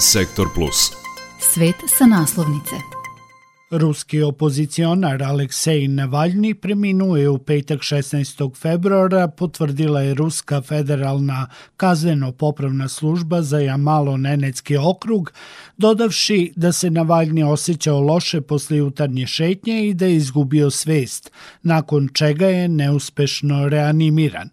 Sektor Plus. Svet sa naslovnice. Ruski opozicionar Aleksej Navalni preminuo je u petak 16. februara, potvrdila je Ruska federalna kazneno-popravna služba za Jamalo-Nenecki okrug, dodavši da se Navalni osjećao loše posle jutarnje šetnje i da je izgubio svest, nakon čega je neuspešno reanimiran.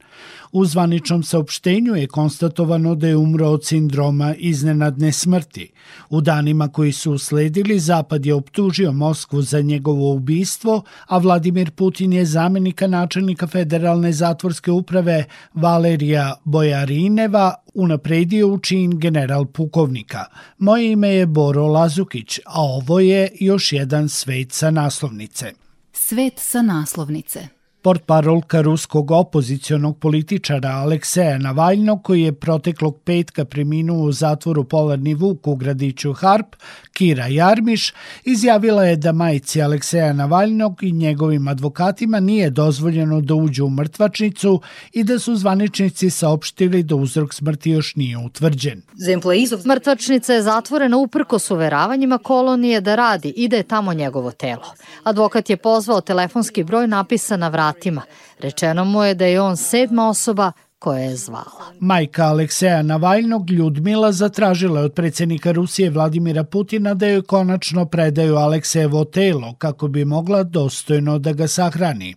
U zvaničnom saopštenju je konstatovano da je umro od sindroma iznenadne smrti. U danima koji su usledili, Zapad je optužio Moskvu za njegovo ubistvo, a Vladimir Putin je zamenika načelnika Federalne zatvorske uprave Valerija Bojarineva unapredio u čin general pukovnika. Moje ime je Boro Lazukić, a ovo je još jedan svet sa naslovnice. Svet sa naslovnice. Portparolka ruskog opozicionog političara Alekseja Navalnog, koji je proteklog petka preminuo u zatvoru Polarni Vuk u gradiću Harp, Kira Jarmiš, izjavila je da majici Alekseja Navalnog i njegovim advokatima nije dozvoljeno da uđu u mrtvačnicu i da su zvaničnici saopštili da uzrok smrti još nije utvrđen. Mrtvačnica je zatvorena uprkos uveravanjima kolonije da radi i da je tamo njegovo telo. Advokat je pozvao telefonski broj napisan na vrat vratima. Rečeno mu je da je on sedma osoba koja je zvala. Majka Alekseja Navaljnog Ljudmila zatražila od predsednika Rusije Vladimira Putina da joj konačno predaju Aleksejevo telo kako bi mogla dostojno da ga sahrani.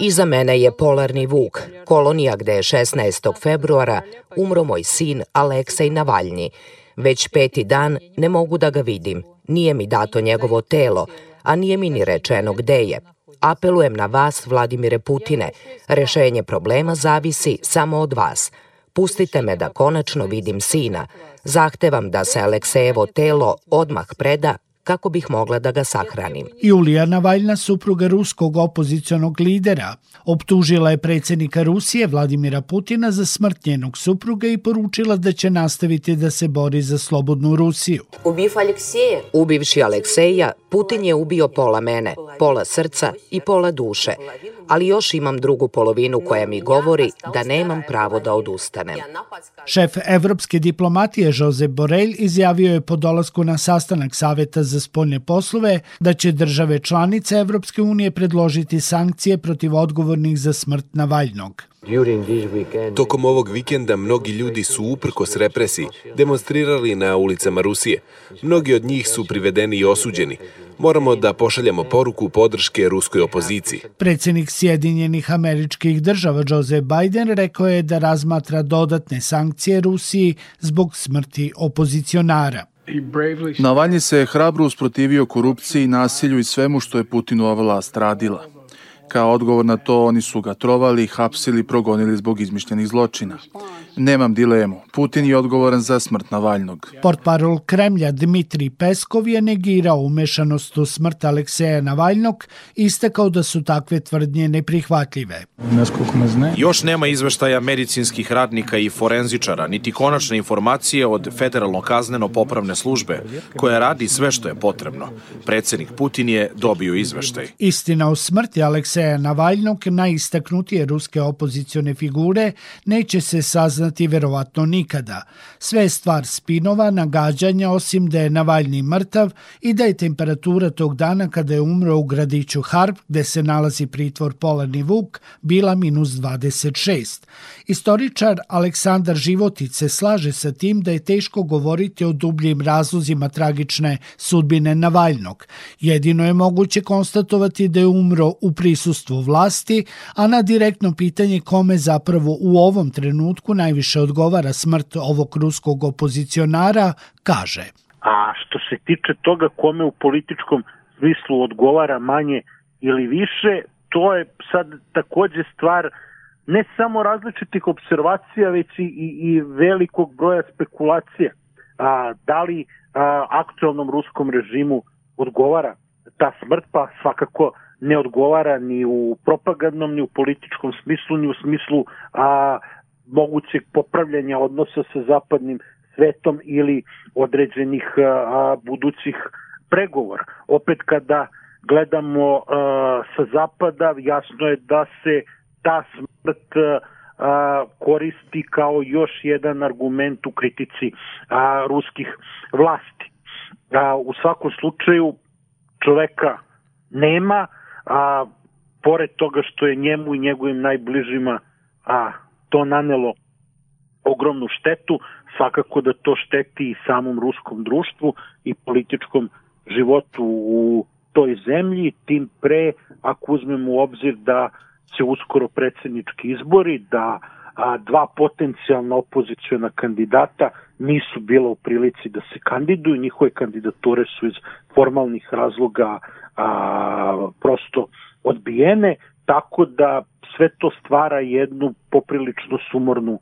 Iza mene je Polarni Vuk, kolonija gde je 16. februara umro moj sin Aleksej Navaljni. Već peti dan ne mogu da ga vidim. Nije mi dato njegovo telo, a nije mi ni rečeno gde je. Apelujem na vas, Vladimire Putine. Rešenje problema zavisi samo od vas. Pustite me da konačno vidim sina. Zahtevam da se Aleksejevo telo odmah preda kako bih mogla da ga sahranim. Julija Navaljna, supruga ruskog opozicionog lidera, optužila je predsednika Rusije Vladimira Putina za smrt njenog supruga i poručila da će nastaviti da se bori za slobodnu Rusiju. Ubiv Alekseja. Ubivši Alekseja, Putin je ubio pola mene, pola srca i pola duše, ali još imam drugu polovinu koja mi govori da nemam pravo da odustanem. Šef evropske diplomatije Josep Borrell izjavio je po dolasku na sastanak Saveta za spoljne poslove da će države članice Evropske unije predložiti sankcije protiv odgovornih za smrt Navaljnog. Tokom ovog vikenda mnogi ljudi su uprkos represiji demonstrirali na ulicama Rusije. Mnogi od njih su privedeni i osuđeni. Moramo da pošaljamo poruku podrške ruskoj opoziciji. Predsednik Sjedinjenih američkih država Joe Biden rekao je da razmatra dodatne sankcije Rusiji zbog smrti opozicionara. Navalnji se je hrabro usprotivio korupciji, nasilju i svemu što je Putinova vlast radila. Kao odgovor na to oni su ga trovali, hapsili, progonili zbog izmišljenih zločina. Nemam dilemu. Putin je odgovoran za smrt Navalnog. Portparol Kremlja Dmitri Peskov je negirao umešanost u smrt Alekseja Navalnog i istakao da su takve tvrdnje neprihvatljive. Još nema izveštaja medicinskih radnika i forenzičara, niti konačne informacije od Federalno kazneno popravne službe, koja radi sve što je potrebno. Predsednik Putin je dobio izveštaj. Istina o smrti Alekseja Navalnog, najistaknutije ruske opozicione figure, neće se saznati verovatno nikada. Sve je stvar spinova, nagađanja, osim da je Navalni mrtav i da je temperatura tog dana kada je umro u gradiću Harp, gde se nalazi pritvor Polarni Vuk, bila minus 26. Istoričar Aleksandar Životic se slaže sa tim da je teško govoriti o dubljim razlozima tragične sudbine Navalnog. Jedino je moguće konstatovati da je umro u prisustvu vlasti, a na direktno pitanje kome zapravo u ovom trenutku najviše odgovara smrt ovog ruskog opozicionara, kaže. A što se tiče toga kome u političkom smislu odgovara manje ili više, to je sad takođe stvar ne samo različitih observacija, već i, i velikog broja spekulacija. A, da li a, aktualnom ruskom režimu odgovara ta smrt, pa svakako ne odgovara ni u propagandnom, ni u političkom smislu, ni u smislu a, mogućeg popravljanja odnosa sa zapadnim svetom ili određenih budućih pregovora. Opet kada gledamo sa zapada, jasno je da se ta smrt koristi kao još jedan argument u kritici a, ruskih vlasti. U svakom slučaju čoveka nema, a pored toga što je njemu i njegovim najbližima a, to nanelo ogromnu štetu, svakako da to šteti i samom ruskom društvu i političkom životu u toj zemlji, tim pre ako uzmemo u obzir da se uskoro predsednički izbori, da a, dva potencijalna opozicijona kandidata nisu bila u prilici da se kandiduju, njihove kandidature su iz formalnih razloga a, prosto odbijene, tako da sve to stvara jednu poprilično sumornu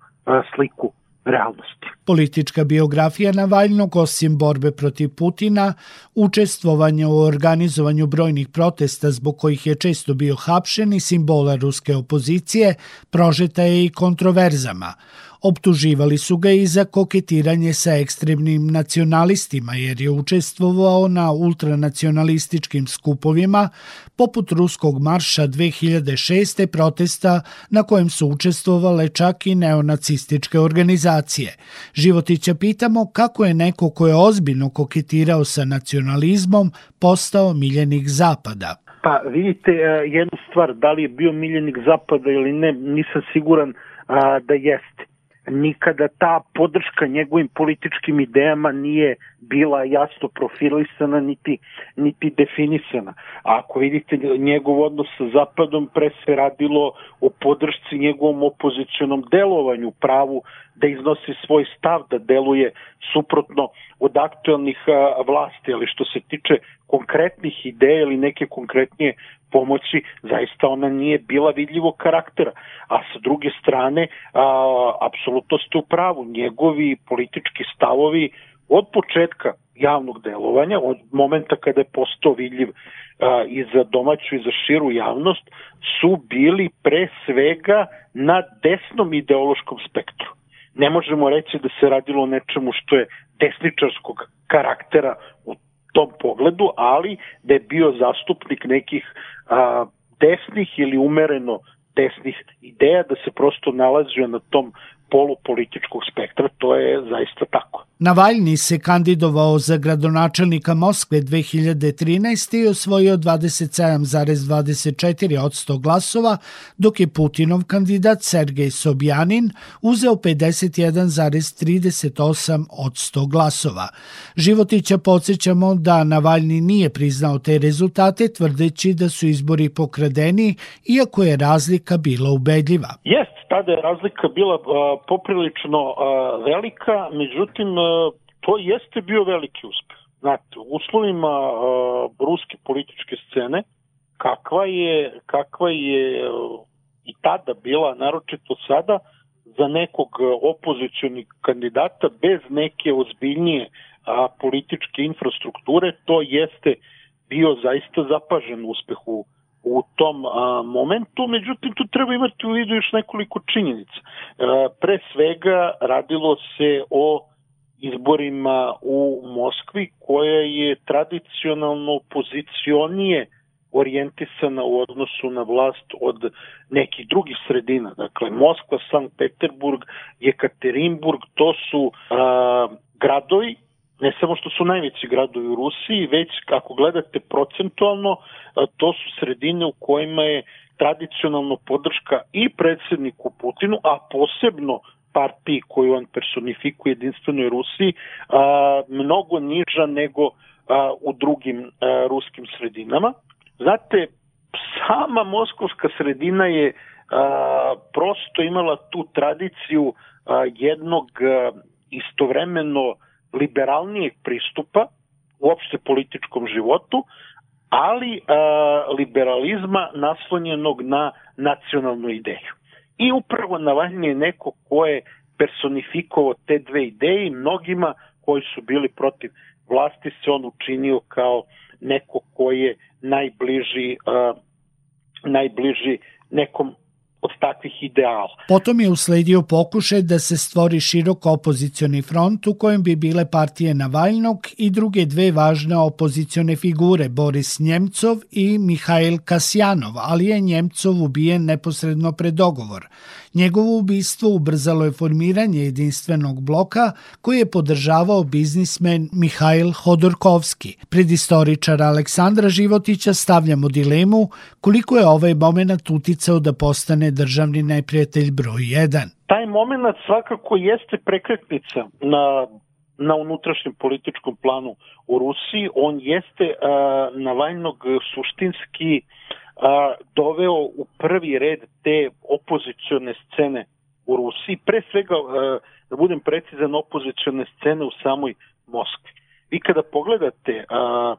sliku realnosti. Politička biografija Navaljnog, osim borbe protiv Putina, učestvovanje u organizovanju brojnih protesta zbog kojih je često bio hapšen i simbola ruske opozicije, prožeta je i kontroverzama – Optuživali su ga i za koketiranje sa ekstremnim nacionalistima jer je učestvovao na ultranacionalističkim skupovima poput Ruskog marša 2006. protesta na kojem su učestvovale čak i neonacističke organizacije. Životića pitamo kako je neko ko je ozbiljno koketirao sa nacionalizmom postao miljenik Zapada. Pa vidite e, jednu stvar, da li je bio miljenik Zapada ili ne, nisam siguran a, da jeste nikada ta podrška njegovim političkim idejama nije bila jasno profilisana niti, niti definisana. A ako vidite njegov odnos sa Zapadom, pre se radilo o podršci njegovom opozicionom delovanju, pravu da iznosi svoj stav, da deluje suprotno od aktualnih vlasti, ali što se tiče konkretnih ideja ili neke konkretnije pomoći, zaista ona nije bila vidljivog karaktera. A sa druge strane, apsolutno ste u pravu, njegovi politički stavovi od početka javnog delovanja, od momenta kada je postao vidljiv a, i za domaću i za širu javnost, su bili pre svega na desnom ideološkom spektru. Ne možemo reći da se radilo o nečemu što je desničarskog karaktera u tom pogledu, ali da je bio zastupnik nekih a, desnih ili umereno desnih ideja, da se prosto nalazio na tom polu političkog spektra, to je zaista tako. Navaljni se kandidovao za gradonačelnika Moskve 2013. i osvojio 27,24 od 100 glasova, dok je Putinov kandidat Sergej Sobjanin uzeo 51,38 od 100 glasova. Životića podsjećamo da Navaljni nije priznao te rezultate, tvrdeći da su izbori pokradeni, iako je razlika bila ubedljiva. Jest, tada je razlika bila poprilično velika, međutim to jeste bio veliki uspeh. Znate, u uslovima ruske političke scene, kakva je, kakva je i tada bila, naročito sada, za nekog opozicijonih kandidata bez neke ozbiljnije a, političke infrastrukture, to jeste bio zaista zapažen uspeh u u tom a, momentu, međutim tu treba imati u vidu još nekoliko činjenica. A, pre svega radilo se o izborima u Moskvi koja je tradicionalno pozicionije orijentisana u odnosu na vlast od nekih drugih sredina. Dakle, Moskva, Sankt Peterburg, Jekaterinburg, to su a, gradovi ne samo što su najveći gradovi u Rusiji, već ako gledate procentualno, to su sredine u kojima je tradicionalno podrška i predsedniku Putinu, a posebno partiji koju on personifikuje jedinstvenoj Rusiji, a, mnogo niža nego a, u drugim a, ruskim sredinama. Znate, sama moskovska sredina je a, prosto imala tu tradiciju a, jednog a, istovremeno liberalnijeg pristupa uopšte političkom životu, ali a, liberalizma naslonjenog na nacionalnu ideju. I upravo Navalny je neko ko je personifikovao te dve ideje i mnogima koji su bili protiv vlasti se on učinio kao neko ko je najbliži, a, najbliži nekom od takvih ideala. Potom je usledio pokušaj da se stvori širok opozicioni front u kojem bi bile partije Navalnog i druge dve važne opozicione figure, Boris Njemcov i Mihajl Kasjanov, ali je Njemcov ubijen neposredno pred dogovor. Njegovo ubistvo ubrzalo je formiranje jedinstvenog bloka koji je podržavao biznismen Mihajl Hodorkovski. Pred istoričara Aleksandra Životića stavljamo dilemu koliko je ovaj moment uticao da postane državni neprijatelj broj 1. Taj moment svakako jeste prekretnica na na unutrašnjem političkom planu u Rusiji. On jeste uh, Navalnog suštinski a, doveo u prvi red te opozicione scene u Rusiji, pre svega, a, da budem precizan, opozicione scene u samoj Moskvi. Vi kada pogledate a,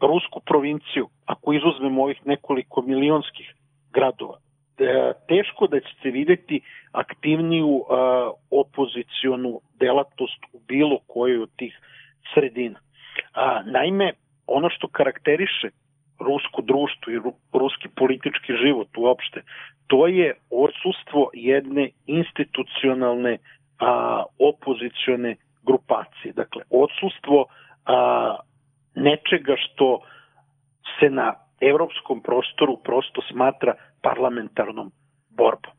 rusku provinciju, ako izuzmemo ovih nekoliko milionskih gradova, teško da ćete videti aktivniju a, opozicionu delatnost u bilo kojoj od tih sredina. A, naime, ono što karakteriše rusko društvo i ruski politički život uopšte, to je odsustvo jedne institucionalne a, opozicione grupacije. Dakle, odsustvo a, nečega što se na evropskom prostoru prosto smatra parlamentarnom borbom.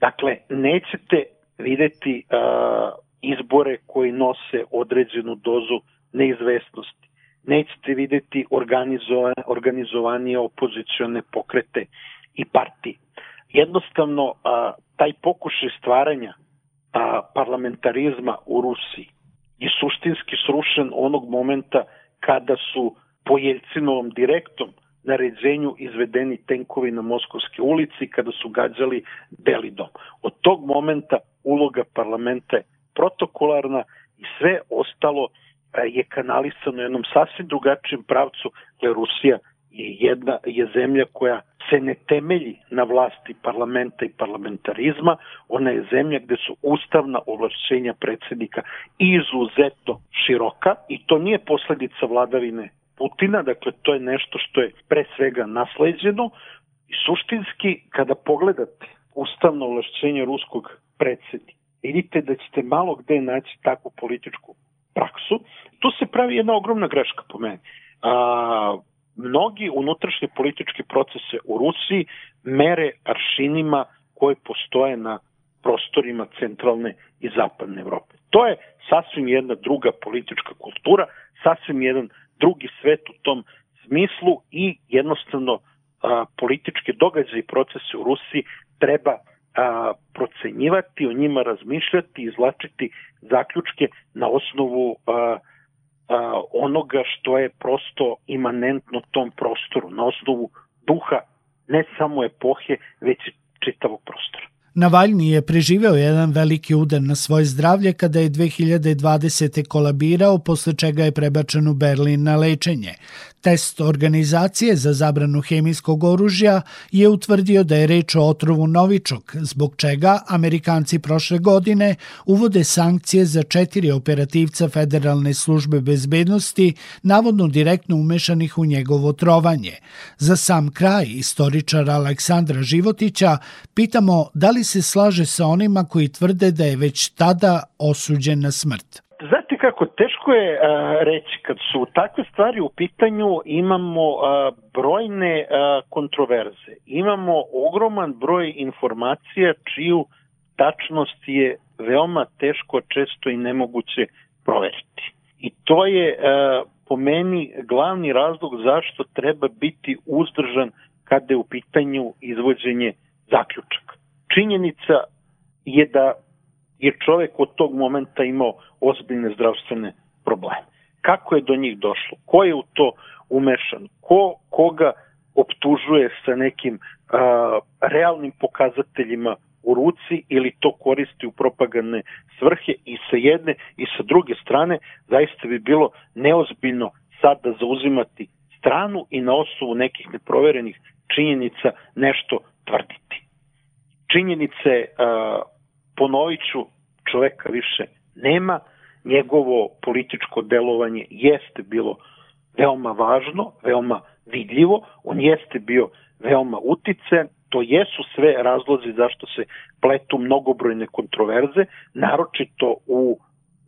Dakle, nećete videti a, izbore koji nose određenu dozu neizvestnosti nećete videti organizovane, organizovanije opozicione pokrete i partije. Jednostavno, a, taj pokušaj stvaranja a, parlamentarizma u Rusiji je suštinski srušen onog momenta kada su po Jelcinovom direktom naređenju izvedeni tenkovi na Moskovske ulici kada su gađali Beli dom. Od tog momenta uloga parlamenta je protokolarna i sve ostalo je kanalisano u jednom sasvim drugačijem pravcu, jer Rusija je jedna je zemlja koja se ne temelji na vlasti parlamenta i parlamentarizma, ona je zemlja gde su ustavna ovlašćenja predsednika izuzetno široka i to nije posledica vladavine Putina, dakle to je nešto što je pre svega nasleđeno. I suštinski kada pogledate ustavno ovlašćenje ruskog predsednika, vidite da ćete malo gde naći takvu političku praksu, tu se pravi jedna ogromna greška po meni. A, mnogi unutrašnje političke procese u Rusiji mere aršinima koje postoje na prostorima centralne i zapadne Evrope. To je sasvim jedna druga politička kultura, sasvim jedan drugi svet u tom smislu i jednostavno a, političke događaje i procese u Rusiji treba a, procenjivati, o njima razmišljati, izlačiti zaključke na osnovu a, a, onoga što je prosto imanentno tom prostoru, na osnovu duha ne samo epohe, već čitavog prostora. Navalni je preživeo jedan veliki udar na svoje zdravlje kada je 2020. kolabirao, posle čega je prebačen u Berlin na lečenje. Test organizacije za zabranu hemijskog oružja je utvrdio da je reč o otrovu Novičok, zbog čega Amerikanci prošle godine uvode sankcije za četiri operativca Federalne službe bezbednosti, navodno direktno umešanih u njegovo trovanje. Za sam kraj, istoričar Aleksandra Životića, pitamo da li se slaže sa onima koji tvrde da je već tada osuđen na smrt kako, teško je a, reći, kad su takve stvari u pitanju imamo a, brojne a, kontroverze, imamo ogroman broj informacija čiju tačnost je veoma teško, često i nemoguće proveriti. I to je a, po meni glavni razlog zašto treba biti uzdržan kada je u pitanju izvođenje zaključaka. Činjenica je da je čovek od tog momenta imao ozbiljne zdravstvene probleme. Kako je do njih došlo? Ko je u to umešan? Ko koga optužuje sa nekim a, realnim pokazateljima u ruci ili to koristi u propagandne svrhe i sa jedne i sa druge strane zaista bi bilo neozbiljno sad da zauzimati stranu i na osnovu nekih neproverenih činjenica nešto tvrditi. Činjenice uh, ponovit ću, čoveka više nema, njegovo političko delovanje jeste bilo veoma važno, veoma vidljivo, on jeste bio veoma uticen, to jesu sve razlozi zašto se pletu mnogobrojne kontroverze, naročito u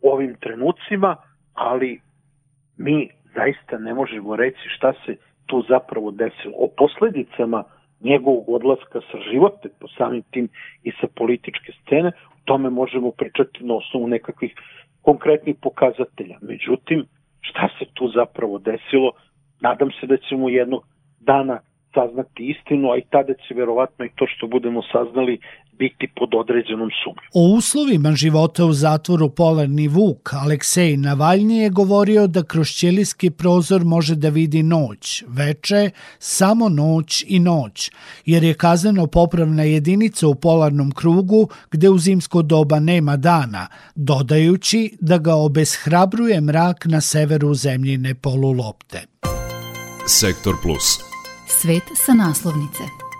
ovim trenucima, ali mi zaista ne možemo reći šta se tu zapravo desilo. O posledicama njegovog odlaska sa živote, po samim tim i sa političke scene, o tome možemo pričati na osnovu nekakvih konkretnih pokazatelja. Međutim, šta se tu zapravo desilo, nadam se da ćemo jednog dana saznati istinu, a i tada će verovatno i to što budemo saznali biti pod određenom sumnjom. O uslovima života u zatvoru Polarni Vuk, Aleksej Navalnji je govorio da kroz ćelijski prozor može da vidi noć, veče, samo noć i noć, jer je kazneno popravna jedinica u polarnom krugu gde u zimsko doba nema dana, dodajući da ga obeshrabruje mrak na severu zemljine polulopte. Sektor Plus. Svet sa naslovnice.